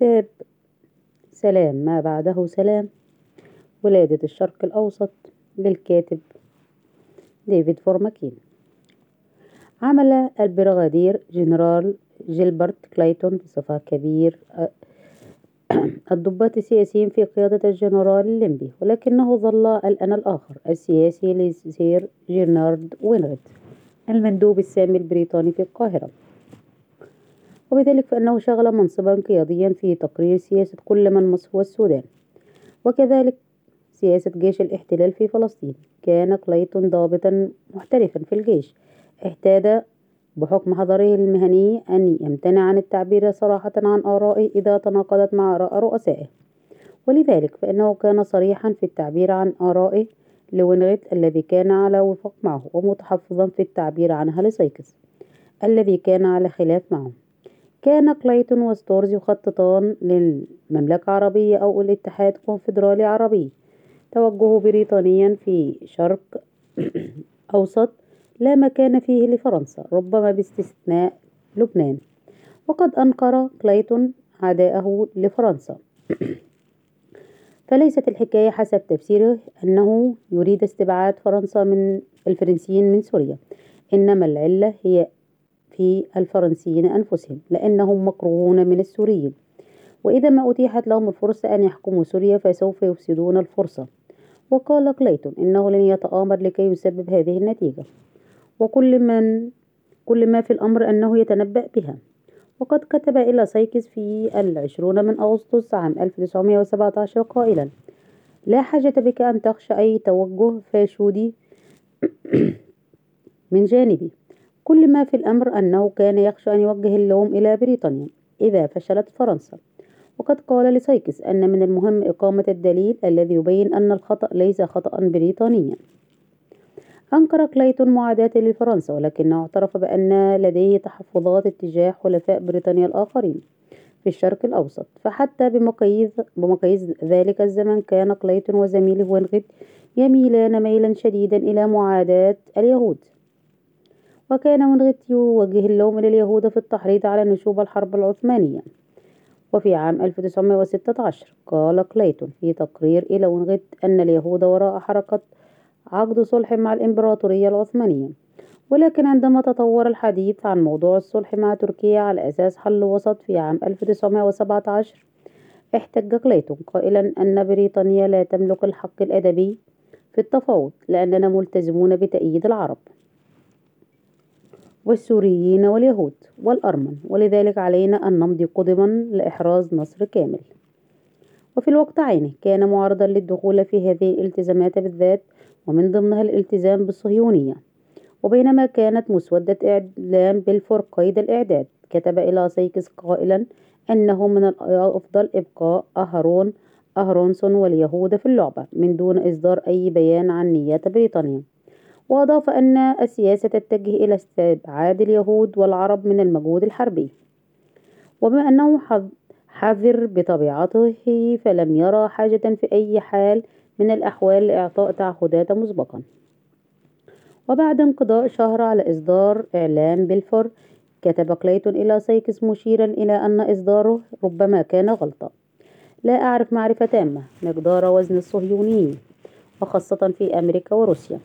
كتاب سلام ما بعده سلام. ولادة الشرق الأوسط للكاتب ديفيد فرومكين. عمل البرغادير جنرال جيلبرت كلايتون بصفة كبير الضباط السياسيين في قيادة الجنرال اللنبي ولكنه ظل الأنا الآخر السياسي لسير ريجينالد وينغيت المندوب السامي البريطاني في القاهرة. وبذلك فإنه شغل منصبا قياديا في تقرير سياسة كل من مصر والسودان. وكذلك سياسة جيش الاحتلال في فلسطين. كان كليتون ضابطا محترفا في الجيش. اعتاد بحكم حذره المهني أن يمتنع عن التعبير صراحة عن آرائه إذا تناقضت مع آراء رؤسائه. ولذلك فإنه كان صريحا في التعبير عن آرائه لوينغيت الذي كان على وفاق معه ومتحفظا في التعبير عنها لسايكس الذي كان على خلاف معه. كان كلايتون وستورز يخططان للمملكة العربية أو لاتحاد كونفدرالي عربي توجهه بريطانيا في شرق أوسط لا مكان فيه لفرنسا ربما باستثناء لبنان. وقد أنكر كلايتون عداءه لفرنسا. فليست الحكاية حسب تفسيره أنه يريد استبعاد فرنسا من الفرنسيين من سوريا. إنما العلة هي في الفرنسيين أنفسهم لأنهم مكروهون من السوريين. وإذا ما أتيحت لهم الفرصة أن يحكموا سوريا فسوف يفسدون الفرصة. وقال كليتون إنه لن يتآمر لكي يسبب هذه النتيجة. وكل من كل ما في الأمر أنه يتنبأ بها. وقد كتب إلى سايكس في العشرون من أغسطس عام 1917 قائلا لا حاجة بك أن تخشى أي توجه فاشودي من جانبي. كل ما في الأمر أنه كان يخشى أن يوجه اللوم إلى بريطانيا. إذا فشلت فرنسا. وقد قال لسايكس أن من المهم إقامة الدليل الذي يبين أن الخطأ ليس خطأ بريطانيا. أنكر كلايتون معاداته لفرنسا ولكنه اعترف بأن لديه تحفظات اتجاه حلفاء بريطانيا الآخرين في الشرق الأوسط. فحتى بمقاييس بمقاييس ذلك الزمن كان كلايتون وزميله وينغيت يميلان ميلا شديدا إلى معاداة اليهود. وكان وينغيت يوجه اللوم لليهود في التحريض على نشوب الحرب العثمانية. وفي عام 1916 قال كلايتون في تقرير إلى وينغيت أن اليهود وراء حركة عقد صلح مع الإمبراطورية العثمانية. ولكن عندما تطور الحديث عن موضوع الصلح مع تركيا على أساس حل وسط في عام 1917 احتج كليتون قائلا أن بريطانيا لا تملك الحق الأدبي في التفاوض لأننا ملتزمون بتأييد العرب. والسوريين واليهود والأرمن. ولذلك علينا أن نمضي قدما لإحراز نصر كامل. وفي الوقت عينه كان معارضا للدخول في هذه الالتزامات بالذات ومن ضمنها الالتزام بالصهيونية. وبينما كانت مسودة إعلان بلفور قيد الإعداد كتب إلى سيكس قائلا أنه من الأفضل إبقاء أهرون أهرونسون واليهود في اللعبة من دون إصدار أي بيان عن نيات بريطانيا. وأضاف أن السياسة تتجه إلى استبعاد اليهود والعرب من المجهود الحربي. وبما أنه حذر بطبيعته فلم يرى حاجة في أي حال من الأحوال لإعطاء تعهدات مسبقا. وبعد انقضاء شهر على إصدار إعلان بلفور كتب كليتون إلى سايكس مشيرا إلى أن إصداره ربما كان غلطة لا أعرف معرفة تامة مقدار وزن الصهيونيين وخاصة في أمريكا وروسيا.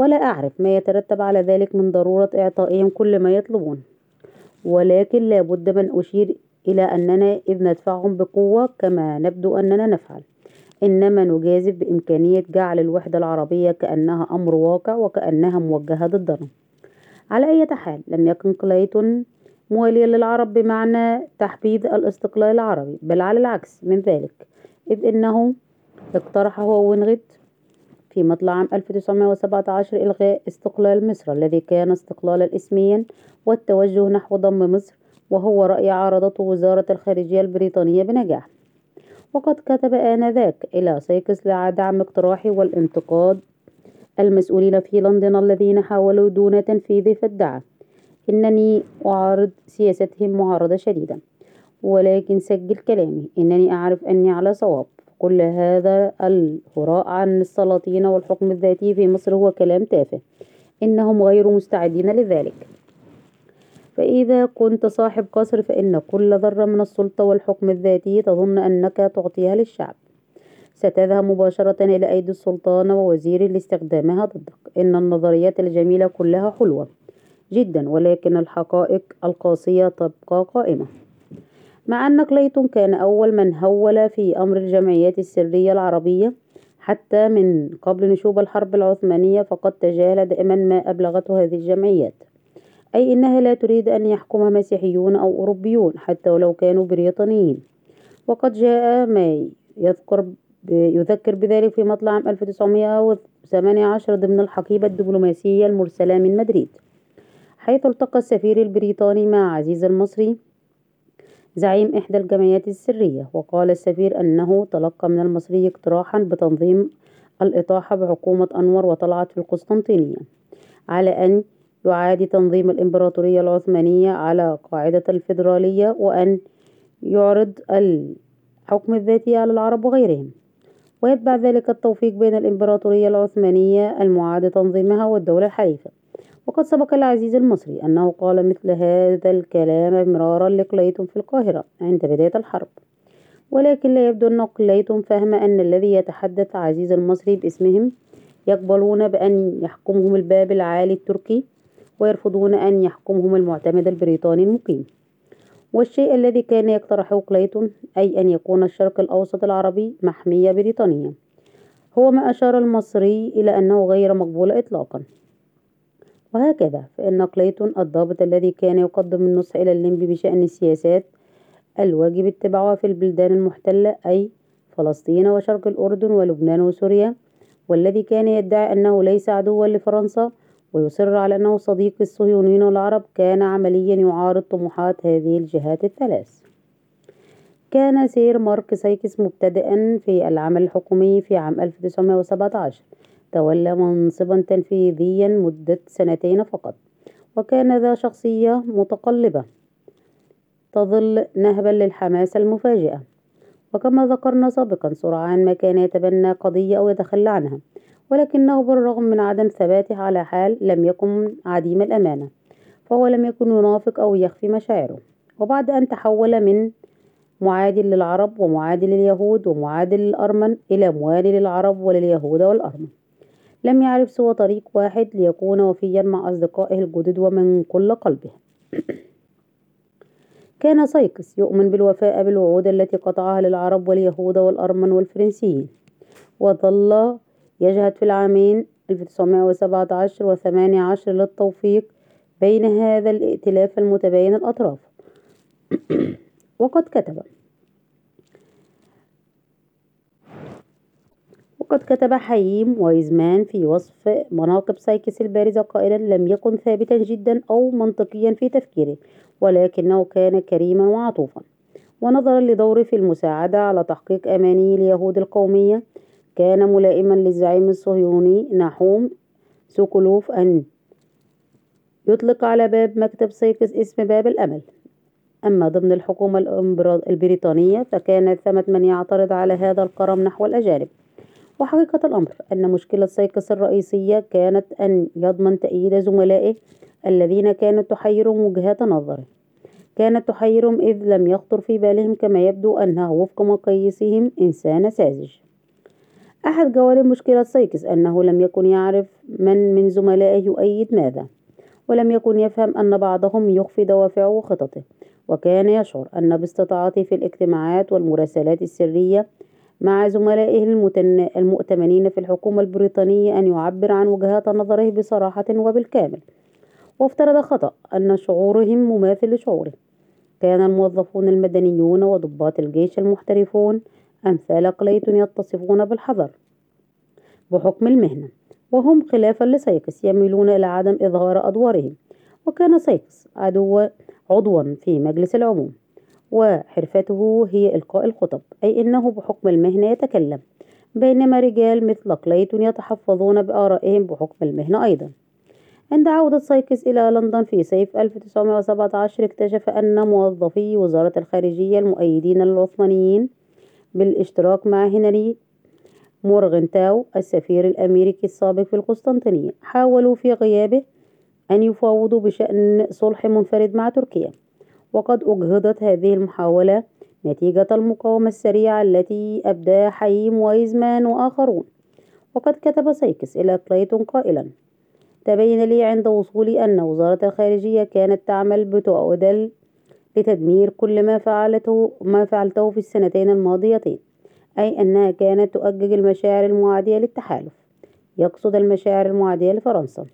ولا أعرف ما يترتب على ذلك من ضرورة إعطائهم كل ما يطلبون. ولكن لا بد من أشير إلى أننا إذ ندفعهم بقوة كما نبدو أننا نفعل. إنما نجازف بإمكانية جعل الوحدة العربية كأنها أمر واقع وكأنها موجهة ضدنا. على أي حال لم يكن كليتون مواليا للعرب بمعنى تحبيذ الاستقلال العربي بل على العكس من ذلك إذ إنه اقترح هو وينغيت في مطلع عام 1917 إلغاء استقلال مصر الذي كان استقلالا اسميا والتوجه نحو ضم مصر وهو رأي عارضته وزارة الخارجية البريطانية بنجاح. وقد كتب آنذاك إلى سايكس لدعم اقتراحه والانتقاد المسؤولين في لندن الذين حاولوا دون تنفيذه فادعى إنني أعارض سياستهم معارضة شديدة ولكن سجل كلامي. إنني أعرف أني على صواب. كل هذا الهراء عن السلاطين والحكم الذاتي في مصر هو كلام تافه. إنهم غير مستعدين لذلك. فإذا كنت صاحب قصر فإن كل ذرة من السلطة والحكم الذاتي تظن أنك تعطيها للشعب. ستذهب مباشرة إلى أيدي السلطان ووزيره لاستخدامها ضدك. إن النظريات الجميلة كلها حلوة جدا ولكن الحقائق القاسية تبقى قائمة. مع أن كليتون كان أول من هول في أمر الجمعيات السرية العربية حتى من قبل نشوب الحرب العثمانية فقد تجاهل دائما ما أبلغته هذه الجمعيات. أي أنها لا تريد أن يحكمها مسيحيون أو أوروبيون حتى ولو كانوا بريطانيين. وقد جاء ما يذكر يذكر بذلك في مطلع عام 1918 ضمن الحقيبة الدبلوماسية المرسلة من مدريد حيث التقى السفير البريطاني مع عزيز المصري زعيم إحدى الجمعيات السرية وقال السفير أنه تلقى من المصري اقتراحا بتنظيم الإطاحة بحكومة أنور وطلعت في القسطنطينية على أن يعاد تنظيم الإمبراطورية العثمانية على قاعدة الفيدرالية وأن يعرض الحكم الذاتي على العرب وغيرهم. ويتبع ذلك التوفيق بين الإمبراطورية العثمانية المعاد تنظيمها والدولة الحليفة وقد سبق العزيز المصري أنه قال مثل هذا الكلام مرارا لكليتون في القاهرة عند بداية الحرب. ولكن لا يبدو أن كليتون فهم أن الذي يتحدث عزيز المصري باسمهم يقبلون بأن يحكمهم الباب العالي التركي ويرفضون أن يحكمهم المعتمد البريطاني المقيم. والشيء الذي كان يقترحه كليتون أي أن يكون الشرق الأوسط العربي محمية بريطانية. هو ما أشار المصري إلى أنه غير مقبول إطلاقا. وهكذا. فإن كليتون الضابط الذي كان يقدم النصح إلى الليمبي بشأن السياسات الواجب اتباعها في البلدان المحتلة أي فلسطين وشرق الأردن ولبنان وسوريا والذي كان يدعي أنه ليس عدوا لفرنسا ويصر على أنه صديق الصهيونيين والعرب كان عمليا يعارض طموحات هذه الجهات الثلاث. كان سير مارك سايكس مبتدئا في العمل الحكومي في عام 1917 تولى منصبا تنفيذيا مدة سنتين فقط وكان ذا شخصية متقلبة تظل نهبا للحماسة المفاجئة. وكما ذكرنا سابقا سرعان ما كان يتبنى قضية أو يتخلى عنها ولكنه بالرغم من عدم ثباته على حال لم يكن عديم الأمانة فهو لم يكن ينافق أو يخفي مشاعره. وبعد أن تحول من معادي للعرب ومعادي لليهود ومعادي للأرمن إلى موالي للعرب ولليهود والأرمن. لم يعرف سوى طريق واحد ليكون وفيا مع أصدقائه الجدد ومن كل قلبه. كان سايكس يؤمن بالوفاء بالوعود التي قطعها للعرب واليهود والأرمن والفرنسيين وظل يجهد في العامين 1917 و 18 للتوفيق بين هذا الائتلاف المتباين الأطراف. وقد كتب وقد كتب حييم وايزمان في وصف مناقب سايكس البارزة قائلا لم يكن ثابتا جدا أو منطقيا في تفكيره ولكنه كان كريما وعطوفا. ونظرا لدوره في المساعدة على تحقيق أماني اليهود القومية كان ملائما للزعيم الصهيوني نحوم سوكولوف أن يطلق على باب مكتب سايكس اسم باب الأمل. أما ضمن الحكومة البريطانية فكان ثمة من يعترض على هذا الكرم نحو الأجانب. وحقيقة الأمر أن مشكلة سايكس الرئيسية كانت أن يضمن تأييد زملائه الذين كانت تحيرهم وجهات نظره. كانت تحيرهم إذ لم يخطر في بالهم كما يبدو أنها وفق مقاييسهم إنسان ساذج. أحد جوانب مشكلة سايكس أنه لم يكن يعرف من من زملائه يؤيد ماذا ولم يكن يفهم أن بعضهم يخفي دوافعه وخططه وكان يشعر أن باستطاعته في الاجتماعات والمراسلات السرية مع زملائه المؤتمنين في الحكومة البريطانية أن يعبر عن وجهات نظره بصراحة وبالكامل. وافترض خطأ أن شعورهم مماثل لشعوره. كان الموظفون المدنيون وضباط الجيش المحترفون أمثال كليتون يتصفون بالحذر بحكم المهنة وهم خلافا لسايكس يميلون إلى عدم إظهار أدوارهم. وكان سايكس عدو عضوا في مجلس العموم. وحرفته هي إلقاء الخطب أي أنه بحكم المهنة يتكلم بينما رجال مثل كليتون يتحفظون بآرائهم بحكم المهنة أيضا. عند عودة سايكس إلى لندن في صيف 1917 اكتشف أن موظفي وزارة الخارجية المؤيدين للعثمانيين بالاشتراك مع هنري مورغنتاو السفير الأمريكي السابق في القسطنطينية حاولوا في غيابه أن يفاوضوا بشأن صلح منفرد مع تركيا. وقد أجهضت هذه المحاولة نتيجة المقاومة السريعة التي أبداها حاييم وايزمان وآخرون وقد كتب سايكس إلى كلايتون قائلا تبين لي عند وصولي أن وزارة الخارجية كانت تعمل بتعدل لتدمير كل ما فعلته ما فعلته في السنتين الماضيتين أي أنها كانت تؤجج المشاعر المعادية للتحالف. يقصد المشاعر المعادية لفرنسا.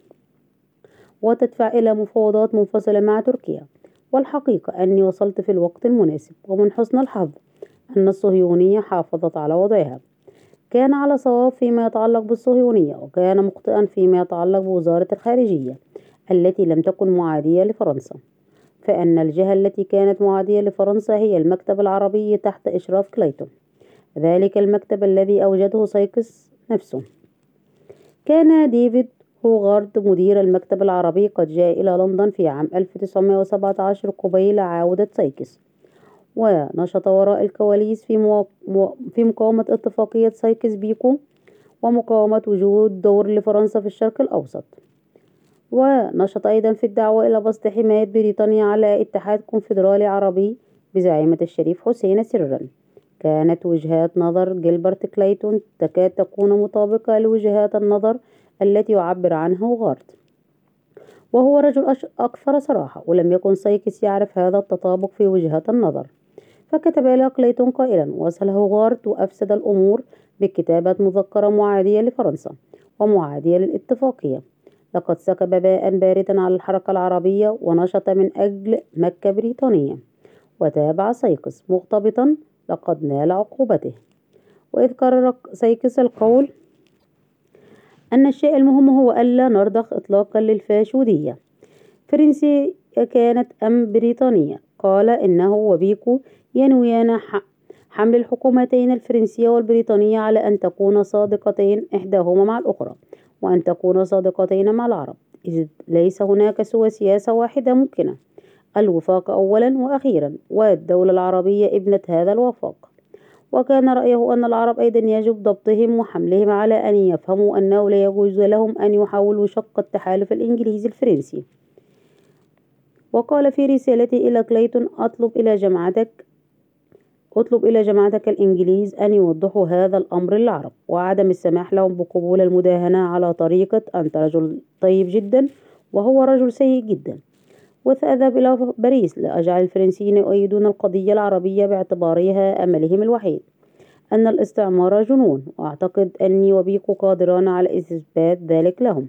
وتدفع إلى مفاوضات منفصلة مع تركيا. والحقيقة أني وصلت في الوقت المناسب ومن حسن الحظ أن الصهيونية حافظت على وضعها. كان على صواب فيما يتعلق بالصهيونية وكان مخطئا فيما يتعلق بوزارة الخارجية التي لم تكن معادية لفرنسا. فإن الجهة التي كانت معادية لفرنسا هي المكتب العربي تحت إشراف كليتون ذلك المكتب الذي أوجده سايكس نفسه. كان ديفيد هوغارد مدير المكتب العربي قد جاء إلى لندن في عام 1917 قبيل عودة سايكس ونشط وراء الكواليس في, في مقاومة اتفاقية سايكس بيكو ومقاومة وجود دور لفرنسا في الشرق الأوسط. ونشط أيضا في الدعوة إلى بسط حماية بريطانيا على اتحاد كونفدرالي عربي بزعامة الشريف حسين سرا. كانت وجهات نظر جيلبرت كليتون تكاد تكون مطابقة لوجهات النظر التي يعبر عنها هوغارت وهو رجل أكثر صراحة ولم يكن سايكس يعرف هذا التطابق في وجهات النظر. فكتب إلى كليتون قائلا وصل هوغارت وأفسد الأمور بكتابة مذكرة معادية لفرنسا ومعادية للاتفاقية. لقد سكب ماء باردا على الحركة العربية ونشط من أجل مكة بريطانية. وتابع سايكس مغتبطا لقد نال عقوبته. وأقر سايكس القول أن الشيء المهم هو ألا نرضخ إطلاقا للفاشودية. فرنسية كانت أم بريطانية. قال إنه وبيكو ينويان حمل الحكومتين الفرنسية والبريطانية على أن تكون صادقتين إحداهما مع الأخرى وأن تكون صادقتين مع العرب. إذ ليس هناك سوى سياسة واحدة ممكنة. الوفاق أولا وأخيرا. والدولة العربية ابنة هذا الوفاق. وكان رأيه أن العرب أيضا يجب ضبطهم وحملهم على أن يفهموا أنه لا يجوز لهم أن يحاولوا شق التحالف الإنجليزي الفرنسي. وقال في رسالته إلى كليتون أطلب إلى جماعتك أطلب إلى جماعتك الإنجليز أن يوضحوا هذا الأمر للعرب وعدم السماح لهم بقبول المداهنة على طريقة أنت رجل طيب جدا وهو رجل سيء جدا. وسأذهب إلى باريس لأجعل الفرنسيين يؤيدون القضية العربية باعتبارها أملهم الوحيد. أن الاستعمار جنون وأعتقد أني وبيكو قادران على إثبات ذلك لهم.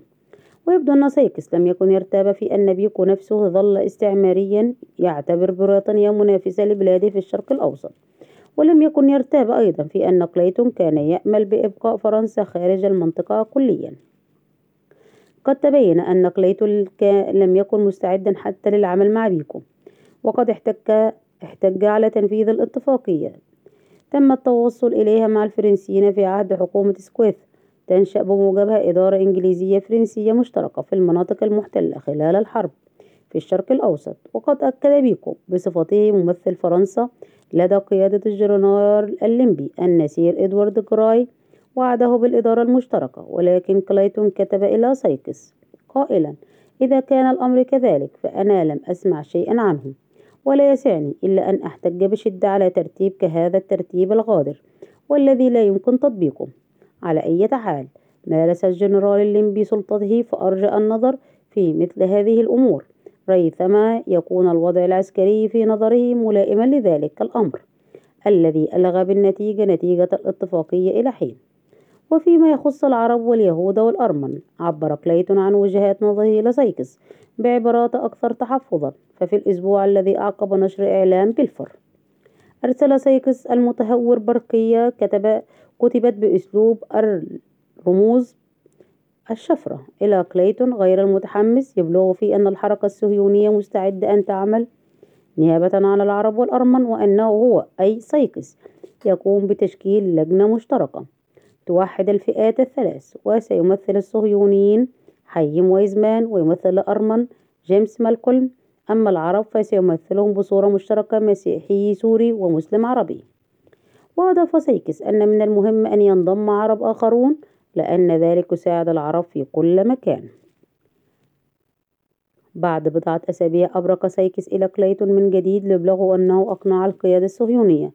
ويبدو أن سايكس لم يكن يرتاب في أن بيكو نفسه ظل استعماريا يعتبر بريطانيا منافسة لبلاده في الشرق الأوسط. ولم يكن يرتاب أيضا في أن كليتون كان يأمل بإبقاء فرنسا خارج المنطقة كليا. قد تبين أن كليتون لم يكن مستعدا حتى للعمل مع بيكو وقد احتج, احتج على تنفيذ الاتفاقية. تم التوصل إليها مع الفرنسيين في عهد حكومة أسكويث. تنشأ بموجبها إدارة إنجليزية فرنسية مشتركة في المناطق المحتلة خلال الحرب في الشرق الأوسط وقد أكد بيكو بصفته ممثل فرنسا لدى قيادة الجنرال اللنبي أن السير إدوارد جراي وعده بالإدارة المشتركة ولكن كليتون كتب إلى سايكس قائلا إذا كان الأمر كذلك فأنا لم أسمع شيئا عنه ولا يسعني إلا أن أحتج بشدة على ترتيب كهذا الترتيب الغادر والذي لا يمكن تطبيقه. على أي حال مارس الجنرال اللنبي سلطته فأرجأ النظر في مثل هذه الأمور. ريثما يكون الوضع العسكري في نظره ملائما لذلك الأمر الذي ألغى بالنتيجة نتيجة الاتفاقية إلى حين. وفيما يخص العرب واليهود والأرمن عبر كليتون عن وجهات نظره لسايكس بعبارات أكثر تحفظا ففي الأسبوع الذي أعقب نشر إعلان بلفور أرسل سايكس المتهور برقية كتب كتبت بأسلوب الرموز الشفرة. إلى كليتون غير المتحمس يبلغه أن الحركة الصهيونية مستعدة أن تعمل نيابة عن العرب والأرمن وأنه هو أي سايكس يقوم بتشكيل لجنة مشتركة. توحد الفئات الثلاث وسيمثل الصهيونيين حاييم وايزمان ويمثل الأرمن جيمس مالكولم. أما العرب فسيمثلهم بصورة مشتركة مسيحي سوري ومسلم عربي. وأضاف سايكس أن من المهم أن ينضم عرب آخرون لأن ذلك يساعد العرب في كل مكان. بعد بضعة أسابيع أبرق سايكس إلى كليتون من جديد ليبلغه أنه أقنع القيادة الصهيونية.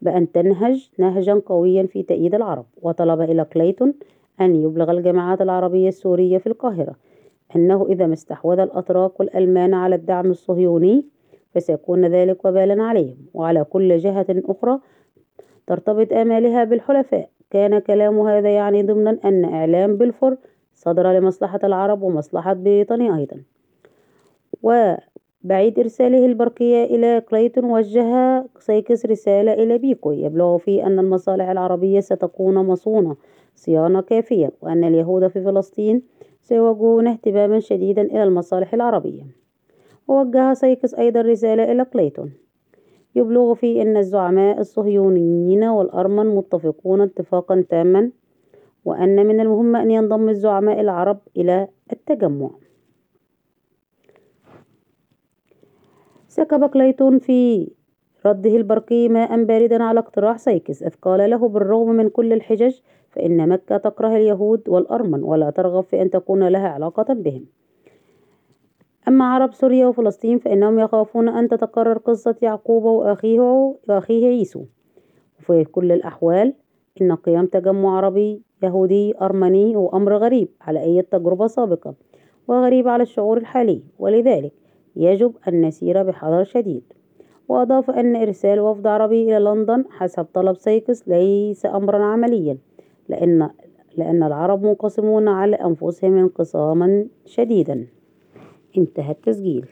بأن تنهج نهجا قويا في تأييد العرب وطلب إلى كليتون أن يبلغ الجماعات العربية السورية في القاهرة. أنه إذا ما استحوذ الأتراك والألمان على الدعم الصهيوني فسيكون ذلك وبالا عليهم. وعلى كل جهة أخرى ترتبط آمالها بالحلفاء. كان كلامه هذا يعني ضمنا أن إعلان بلفور صدر لمصلحة العرب ومصلحة بريطانيا أيضا. وبعيد إرساله البرقية إلى كليتون وجه سايكس رسالة إلى بيكو. يبلغه فيها أن المصالح العربية ستكون مصونة صيانة كافية وأن اليهود في فلسطين سيوجهون اهتماما شديدا إلى المصالح العربية. ووجه سايكس أيضا رسالة إلى كليتون يبلغه فيها أن الزعماء الصهيونيين والأرمن متفقون اتفاقا تاما وأن من المهم أن ينضم الزعماء العرب إلى التجمع. سكب كليتون في رده البرقي ماء باردا على اقتراح سايكس. إذ قال له بالرغم من كل الحجج فإن مكة تكره اليهود والأرمن ولا ترغب في أن تكون لها علاقة بهم. أما عرب سوريا وفلسطين فإنهم يخافون أن تتكرر قصة يعقوب وأخيه وأخيه عيسو وفي كل الأحوال إن قيام تجمع عربي يهودي أرمني هو أمر غريب على أي تجربة سابقة وغريب على الشعور الحالي. ولذلك يجب أن نسير بحذر شديد. وأضاف أن إرسال وفد عربي إلى لندن حسب طلب سايكس ليس أمرا عمليا لأن لأن العرب منقسمون على أنفسهم انقساما شديدا. انتهى التسجيل.